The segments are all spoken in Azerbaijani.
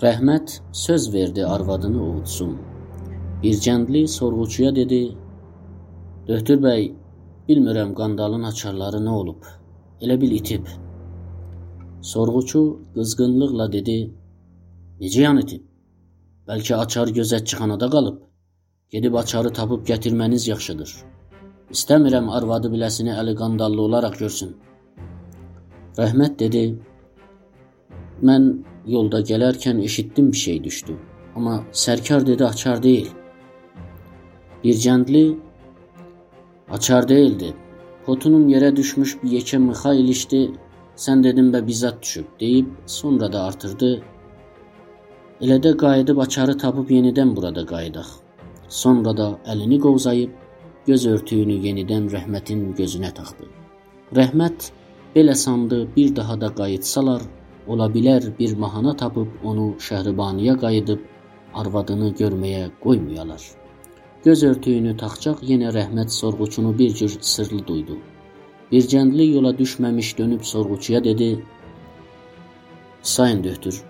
Rəhmət söz verdi arvadını ovutsun. Bircəndli sorğuçuya dedi: "Döhtür bəy, bilmirəm qandalın açarları nə olub. Elə bil itib." Sorğuçu qızğınlıqla dedi: "Necə yan itib? Bəlkə açar gözətçixanada qalıb. Gedib açarı tapıb gətirməniz yaxşıdır. İstəmirəm arvadı biləsini əli qandallı olaraq görsün." Rəhmət dedi: "Mən yolda gələrkən eşitdim bir şey düşdü. Amma sərkar dedi açar deyil." Bircəndli açar deyildi. Potunum yerə düşmüş bir yekə mıxa ilişdi. Sən dedin bə bizzat düşüb deyib sonra da artırdı. Elə də qayıdıb açarı tapıb yenidən burada qayıdaq. Sonra da əlini qovzayıb göz örtüyünü yenidən Rəhmətin gözünə taxdı. Rəhmət belə sandı, bir daha da qayıtsalar, ola bilər bir mahana tapıb onu Şəhribaniyə qayıdıb arvadını görməyə qoymayalar. Göz örtüyünü taxcaq yenə Rəhmət sorğuçunu bir cür sırlı duydu. Bircəndli yola düşməmiş dönüb sorğuçuya dedi: "Sayın döhtür,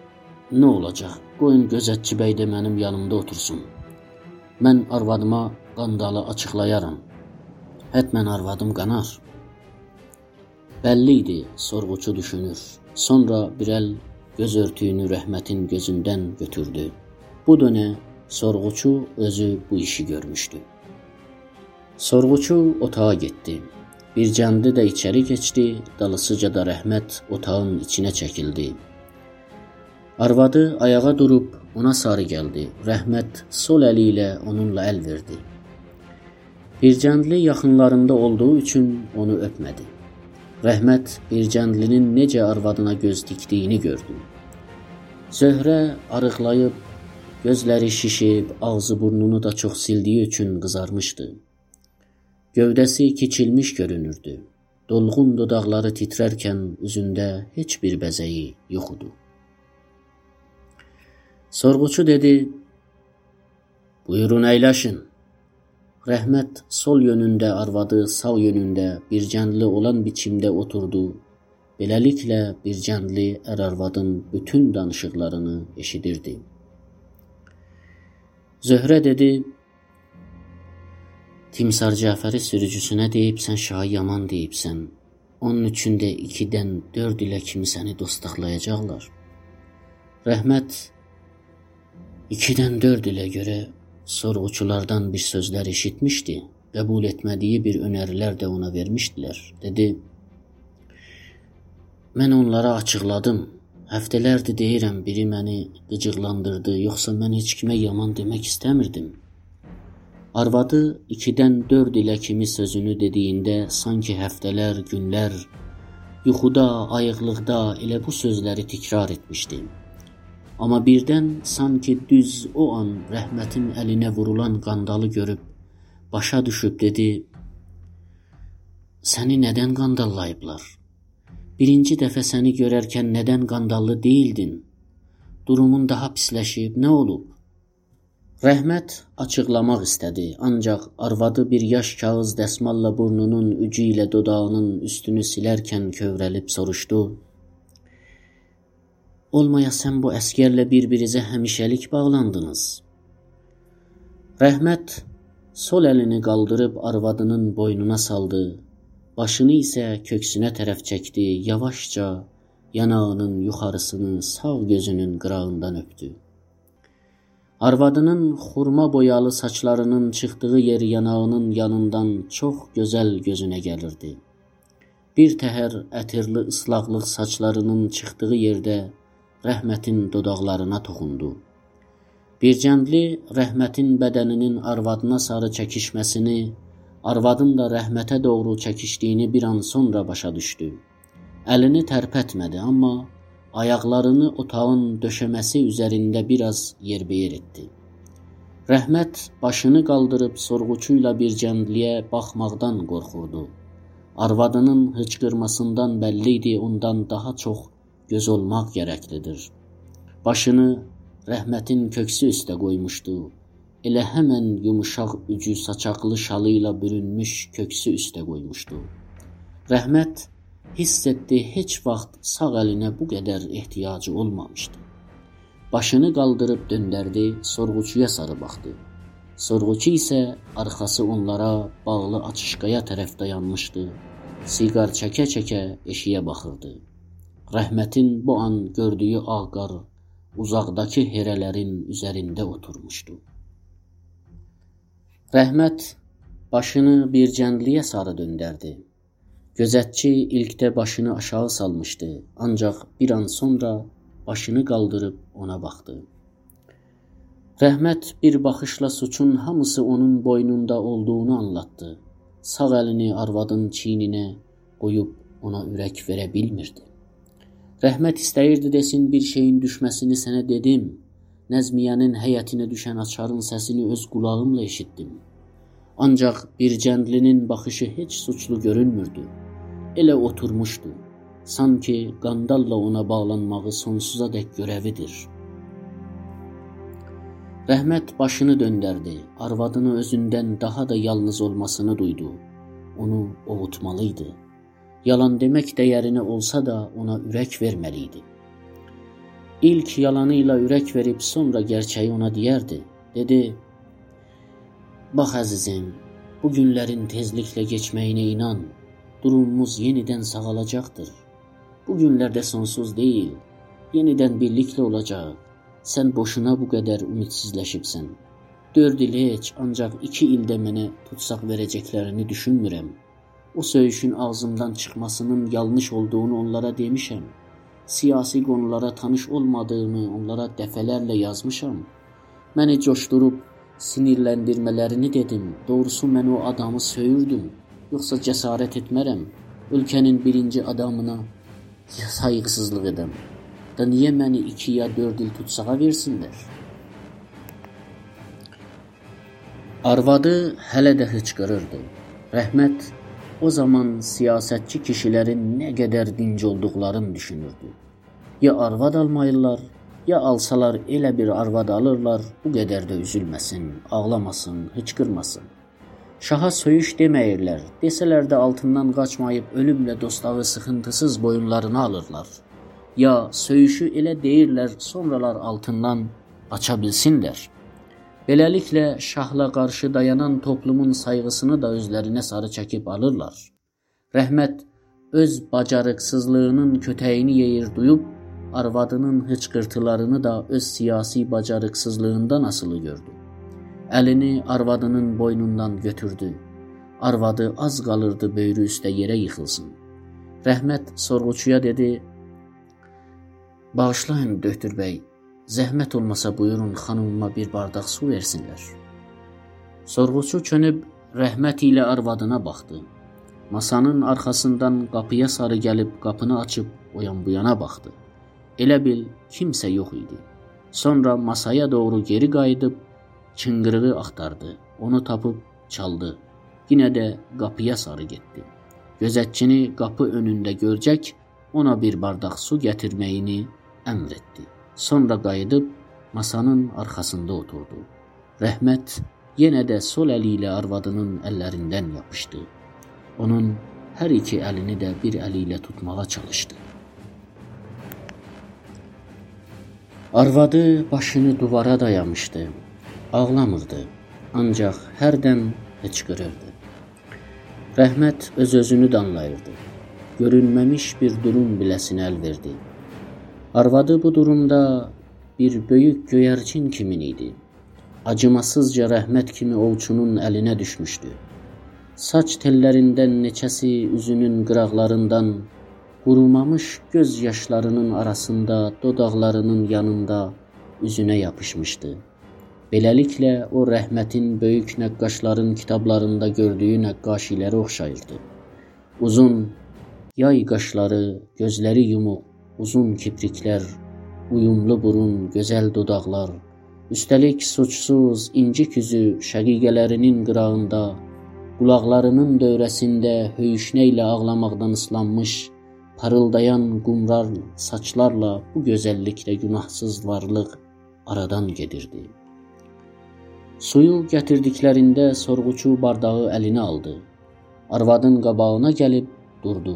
nə olacaq? Qoyun gözətçi bəy də mənim yanımda otursun. Mən arvadıma qandalı açıqlayaram. Hətmən arvadım qanar." Bəlli idi, sorğuçu düşünür. Sonra bir əl göz örtüyünü Rəhmətin gözündən götürdü. Bu dönə sorğuçu özü bu işi görmüşdü. Sorğuçu otağa getdi. Bircəndi də içəri keçdi, dalısıca da Rəhmət otağın içinə çəkildi. Arvadı ayağa durub ona sarı gəldi. Rəhmət sol əli ilə onunla əl verdi. Bircəndli yaxınlarında olduğu üçün onu öpmədi. Rəhmət Bircəndlinin necə arvadına göz dikdiyini gördü. Zöhrə arıqlayıb, gözləri şişib, ağzı burnunu da çox sildiyi üçün qızarmışdı. Gövdəsi kiçilmiş görünürdü. Dolğun dodaqları titrərkən üzündə heç bir bəzəyi yox idi. Sorğuçu dedi: "Buyurun əyləşin." Rəhmət sol yönündə, arvadı sağ yönündə bircəndli olan biçimdə oturdu. Beləliklə bircəndli ər-arvadın bütün danışıqlarını eşidirdi. Zöhrə dedi: Timsar Cəfəri sürücüsünə deyibsən, şahı yaman deyibsən. Onun üçün də 2-dən 4 ilə kimi səni dostaqlayacaqlar. Rəhmət 2-dən 4 ilə görə sorğuçulardan bir sözlər eşitmişdi. Qəbul etmədiyi bir önərilər də ona vermişdilər. Dedi: Mən onlara açıqladım. Həftələrdir deyirəm, biri məni qıcıqlandırdı, yoxsa mən heç kimə yaman demək istəmirdim. Arvadı 2-dən 4 ilə kimi sözünü dediyində sanki həftələr, günlər yuxuda, ayıqlıqda elə bu sözləri təkrar etmişdi. Amma birdən sanki düz o an rəhmətin əlinə vurulan qandalı görüb başa düşüb dedi: "Səni nədən qandallayıblar? Birinci dəfə səni görərkən nədən qandallı deyildin? Durumun daha pisləşib, nə olub?" Rəhmət açıqlamaq istədi, ancaq arvadı bir yaş kağız dəsmalla burnunun ucu ilə dodağının üstünü silərkən kövrəlib soruşdu: Olmaya sən bu əskərlə bir-birinizə həmişəlik bağlandınız. Rəhmət sol əlini qaldırıb arvadının boynuna saldı, başını isə köksünə tərəf çəkdi, yavaşca yanağının yuxarısını sağ gözünün qırağından öpdü. Arvadının xurma boyalı saçlarının çıxdığı yer yanağının yanından çox gözəl gözünə gəlirdi. Bir təhər ətirli ıslaqlıq saçlarının çıxdığı yerdə rəhmətin dodaqlarına toxundu. Bircəndli rəhmətin bədəninin arvadına sarı çəkişməsini, arvadın da rəhmətə doğru çəkişdiyini bir an sonra başa düşdü. Əlini tərpətmədi, amma ayaqlarını otağın döşəməsi üzərində biraz yerbeyer etdi. Rəhmət başını qaldırıb sorğuçu ilə bir cəmliyə baxmaqdan qorxurdu. Arvadının hıçqırmasından bəlli idi, ondan daha çox göz olmaq gərəklidir. Başını rəhmətin köksü üstə qoymuşdu. Elə həmən yumuşaq ucu saçaqlı şalı ilə bürünmüş köksü üstə qoymuşdu. Rəhmət hiss etdi heç vaxt sağ əlinə bu qədər ehtiyacı olmamışdı. Başını qaldırıb döndərdi, sorğuçuya sarı baxdı. Sorğuçu isə arxası onlara bağlı açışqaya tərəf dayanmışdı. Siqar çəkə-çəkə eşiyə baxırdı. Rəhmətin bu an gördüyü ağ qar uzaqdakı herələrin üzərində oturmuşdu. Rəhmət başını bir cəndliyə sarı döndərdi. Gözətçi ilkdə başını aşağı salmışdı, ancaq bir an sonra başını qaldırıb ona baxdı. Rəhmət bir baxışla suçun hamısı onun boynunda olduğunu anlatdı. Sağ əlini arvadın çiyninə qoyub ona ürək verə bilmirdi. Rəhmət istəyirdi desin bir şeyin düşməsini sənə dedim. Nəzmiyənin həyətinə düşən açarın səsini öz qulağımla eşitdim. Ancaq bir cəndlinin baxışı heç suçlu görünmürdü. Elə oturmuşdu. Sanki qandalla ona bağlanmağı sonsuza dək görəvidir. Rəhmət başını döndərdi. Arvadını özündən daha da yalnız olmasını duydu. Onu ovutmalıydı. Yalan demək dəyərinə olsa da ona ürək verməli idi. İlk yalanı ilə ürək verib sonra gerçəyi ona deyərdi. Dedi: "Bax əzizim, bu günlərin tezliklə keçməyinə inan. Durumumuz yenidən sağalacaqdır. Bu günlər də sonsuz deyil. Yenidən birlikdə olacaq. Sən boşuna bu qədər ümidsizləşibsən. 4 il heç, ancaq 2 ildə mənə tutsaq verəcəklərini düşünmürəm." O söyüşün ağzımdan çıxmasının yanlış olduğunu onlara demişəm. Siyasi qonulara tanış olmadığımı onlara dəfələrlə yazmışam. Məni coşdurub sinirləndirmələrini dedim. Doğrusu mən o adamı söyürdüm. Yoxsa cəsarət etmərəm. Ölkənin birinci adamına sayğısızlıq edəm. Da niyə məni 2 ya 4 il tutsağa versinlər? Arvadı hələ də hıçqırırdı. Rəhmət O zaman siyasətçi kişilərin nə qədər dinc olduqlarını düşünürdü. Ya arvad almayırlar, ya alsalar elə bir arvad alırlar, bu qədər də üzülməsin, ağlamasın, hıçqırmasın. Şaha söyüş deməyirlər, desələr də altından qaçmayıb ölümlə dostağı sıxıntısız boyunlarına alırlar. Ya söyüşü elə deyirlər, sonralar altından qaça bilsinlər. Beləliklə şahla qarşı dayanan toplumun sayğısını da özlərinə sarı çəkib alırlar. Rəhmət öz bacarıqsızlığının kötəyini yeyir duyub, arvadının hıçqırtılarını da öz siyasi bacarıqsızlığından asılı gördü. Əlini arvadının boynundan götürdü. Arvadı az qalırdı böyrü üstə yerə yıxılsın. Rəhmət sorğuçuya dedi: "Bağışlayın, doktor bəy, Zəhmət olmasa buyurun xanımıma bir bardaq su versinlər. Sorğuçu çönüb rəhmət ilə arvadına baxdı. Masanın arxasından qapıya sarı gəlib qapını açıb oyan bu yana baxdı. Elə bil kimsə yox idi. Sonra masaya doğru geri qayıdıb çıngırığı axtardı. Onu tapıb çaldı. Yenə də qapıya sarı getdi. Gözətçini qapı önündə görcək ona bir bardaq su gətirməyini əmr etdi. Sonra qayıdıb masanın arxasında oturdu. Rəhmət yenə də sol əli ilə arvadının əllərindən yapışdı. Onun hər iki əlini də bir əli ilə tutmağa çalışdı. Arvadı başını duvara dayamışdı. Ağlamırdı, ancaq hərdən hıçqırırdı. Rəhmət öz-özünü danlayırdı. Görünməmiş bir durum biləsinə əl verdi. Arvadı bu durumda bir böyük göyərçin kimin idi. Acımasızca rəhmət kimi ovçunun əlinə düşmüşdü. Saç tellərindən neçəsi üzünün qıraqlarından, qurumamış göz yaşlarının arasında, dodaqlarının yanında üzünə yapışmışdı. Beləliklə o rəhmətin böyük nəqqaşların kitablarında gördüyü nəqqaşilərə oxşayırdı. Uzun yay qaşları, gözləri yumuq, uzun kipriklər, uyumlu burun, gözəl dodaqlar, üstəlik suçsuz, incik üzü şəqiqələrinin qırağında, qulaqlarının dövrəsində höyüşnə ilə ağlamaqdan ıslanmış, parıldayan qumrar saçlarla bu gözəlliklə günahsız varlıq aradan gedirdi. Suyu gətirdiklərində sorğuçu bardağı əlinə aldı. Arvadın qabağına gəlib durdu.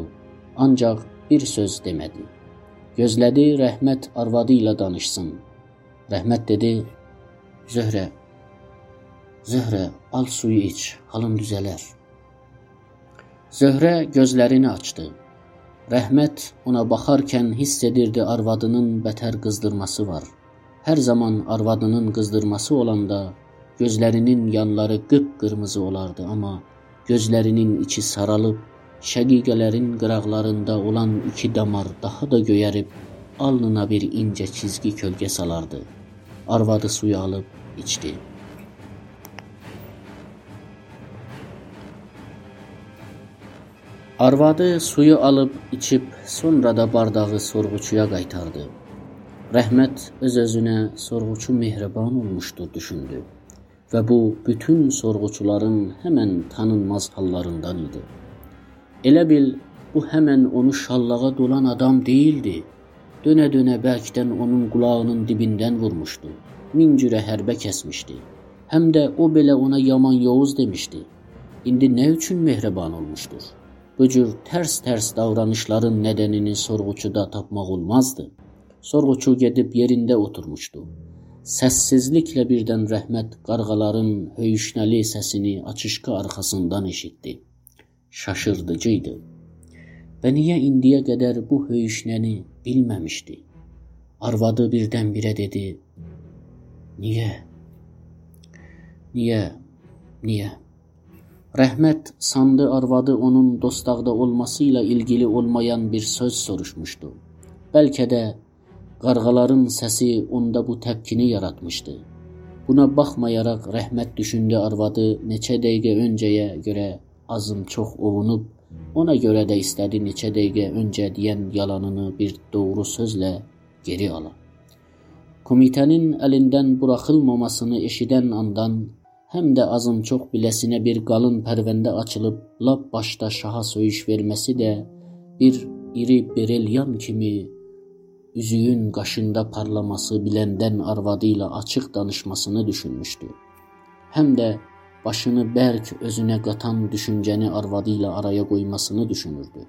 Ancaq bir söz demədi. Gözlədi rəhmət arvadı ilə danışsın. Rəhmət dedi: "Zöhrə, Zöhrə, al suyu iç, halın düzələr." Zöhrə gözlərini açdı. Rəhmət ona baxarkən hiss edirdi arvadının bətər qızdırması var. Hər zaman arvadının qızdırması olanda gözlərinin yanları qıpqırmızı olardı, amma gözlərinin içi saralıb şəqiqələrin qıraqlarında olan iki damar daha da göyərib alnına bir incə çizgi kölgə salardı. Arvadı suyu alıb içdi. Arvadı suyu alıb içib sonra da bardağı sorğuçuya qaytardı. Rəhmət öz-özünə sorğuçu mehriban olmuşdu düşündü və bu bütün sorğuçuların həmən tanınmaz hallarından idi. Elə bil bu həmən onu şallağa dolan adam değildi. Dönə-dönə bərkdən onun qulağının dibindən vurmuşdu. Min cürə hərbə kəsmişdi. Həm də o belə ona yaman Yovuz demişdi. İndi nə üçün mehriban olmuşdur? Bu cür tərs-tərs davranışların nədənini sorğuçuda tapmaq olmazdı. Sorğuçu gedib yerində oturmuşdu. Səssizliklə birdən rəhmət qarğaların höyüşnəli səsini açışqa arxasından eşitdi şaşırdıcı idi. Və niyə indiyə qədər bu höyüşnəni bilməmişdi? Arvadı birdən-birə dedi: "Niyə? Niyə? Niyə?" Rəhmət sandı arvadı onun dostaqda olması ilə ilgili olmayan bir söz soruşmuşdu. Bəlkə də qarğaların səsi onda bu təpkini yaratmışdı. Buna baxmayaraq Rəhmət düşündü arvadı neçə dəqiqə öncəyə görə azım çox ovunub, ona görə də istədi neçə dəqiqə öncə deyən yalanını bir doğru sözlə geri ala. Komitənin əlindən buraxılmamasını eşidən andan həm də azım çox biləsinə bir qalın pərvəndə açılıb lap başda şaha söyüş verməsi də bir iri berelyan kimi üzüyün qaşında parlaması biləndən arvadı ilə açıq danışmasını düşünmüşdü. Həm də başını bərk özünə qatan düşüncəni arvadı ilə araya qoymasını düşünürdü.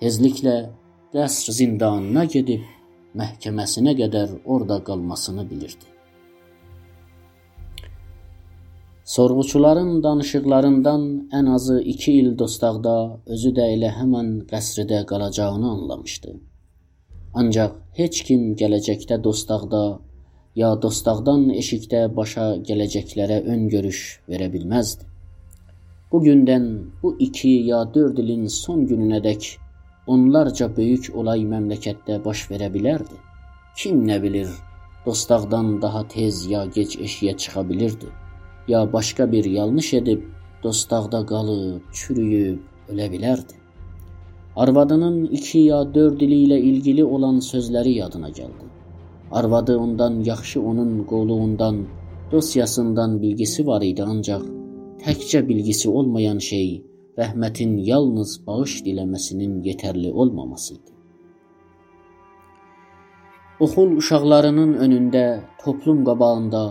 Tezliklə qəsr zindanına gedib məhkəməsinə qədər orada qalmasını bilirdi. Sorğuçuların danışıqlarından ən azı 2 il dostaqda özü də elə həmin qəsrdə qalacağını anlamışdı. Ancaq heç kim gələcəkdə dostaqda ya dostaqdan eşikdə başa gələcəklərə ön görüş verə bilməzdi. Bu gündən bu 2 ya 4 ilin son gününədək onlarca böyük olay məmləkətdə baş verə bilərdi. Kim nə bilir, dostaqdan daha tez ya gec eşiyə çıxa bilirdi. Ya başqa bir yanlış edib dostaqda qalıb, çürüyüb ölə bilərdi. Arvadının 2 ya 4 ili ilə ilgili olan sözləri yadına gəldi. Arvadı ondan yaxşı onun qolluğundan, dosyasından bilgisi var idi, ancaq təkcə bilgisi olmayan şey rəhmətin yalnız bağış diləməsinin yetərli olmaması idi. Oxul uşaqlarının önündə, toplum qabağında,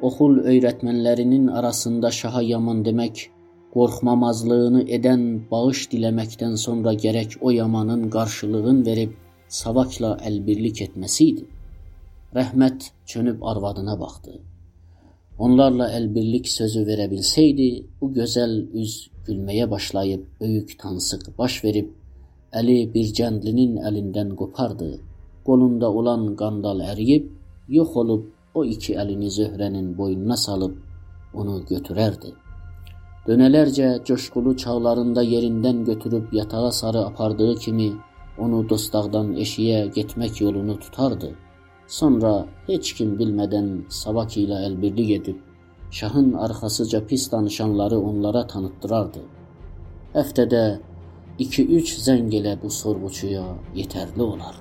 oxul öyrətmənlərinin arasında şaha yaman demək, qorxmamazlığını edən bağış diləməkdən sonra gərək o yamanın qarşılığını verib savakla əlbirlik etməsi idi. Rəhmət çönüb arvadına baxdı. Onlarla əlbirlik sözü verə bilsəydi, bu gözəl üz gülməyə başlayıb böyük tansıq baş verib, əli bir cəndlinin əlindən qopardı. Qolunda olan qandal əriyib, yox olub o iki əlini Zöhrənin boynuna salıb onu götürərdi. Dönələrcə coşqulu çağlarında yerindən götürüb yatağa sarı apardığı kimi onu dostaqdan eşiyə getmək yolunu tutardı. Sonra heç kim bilmədən Savak ilə əlbirlik edib şahın arxasıca pis danışanları onlara tanıtdırardı. Həftədə 2-3 zəng elə bu sorğuçuya yetərli olardı.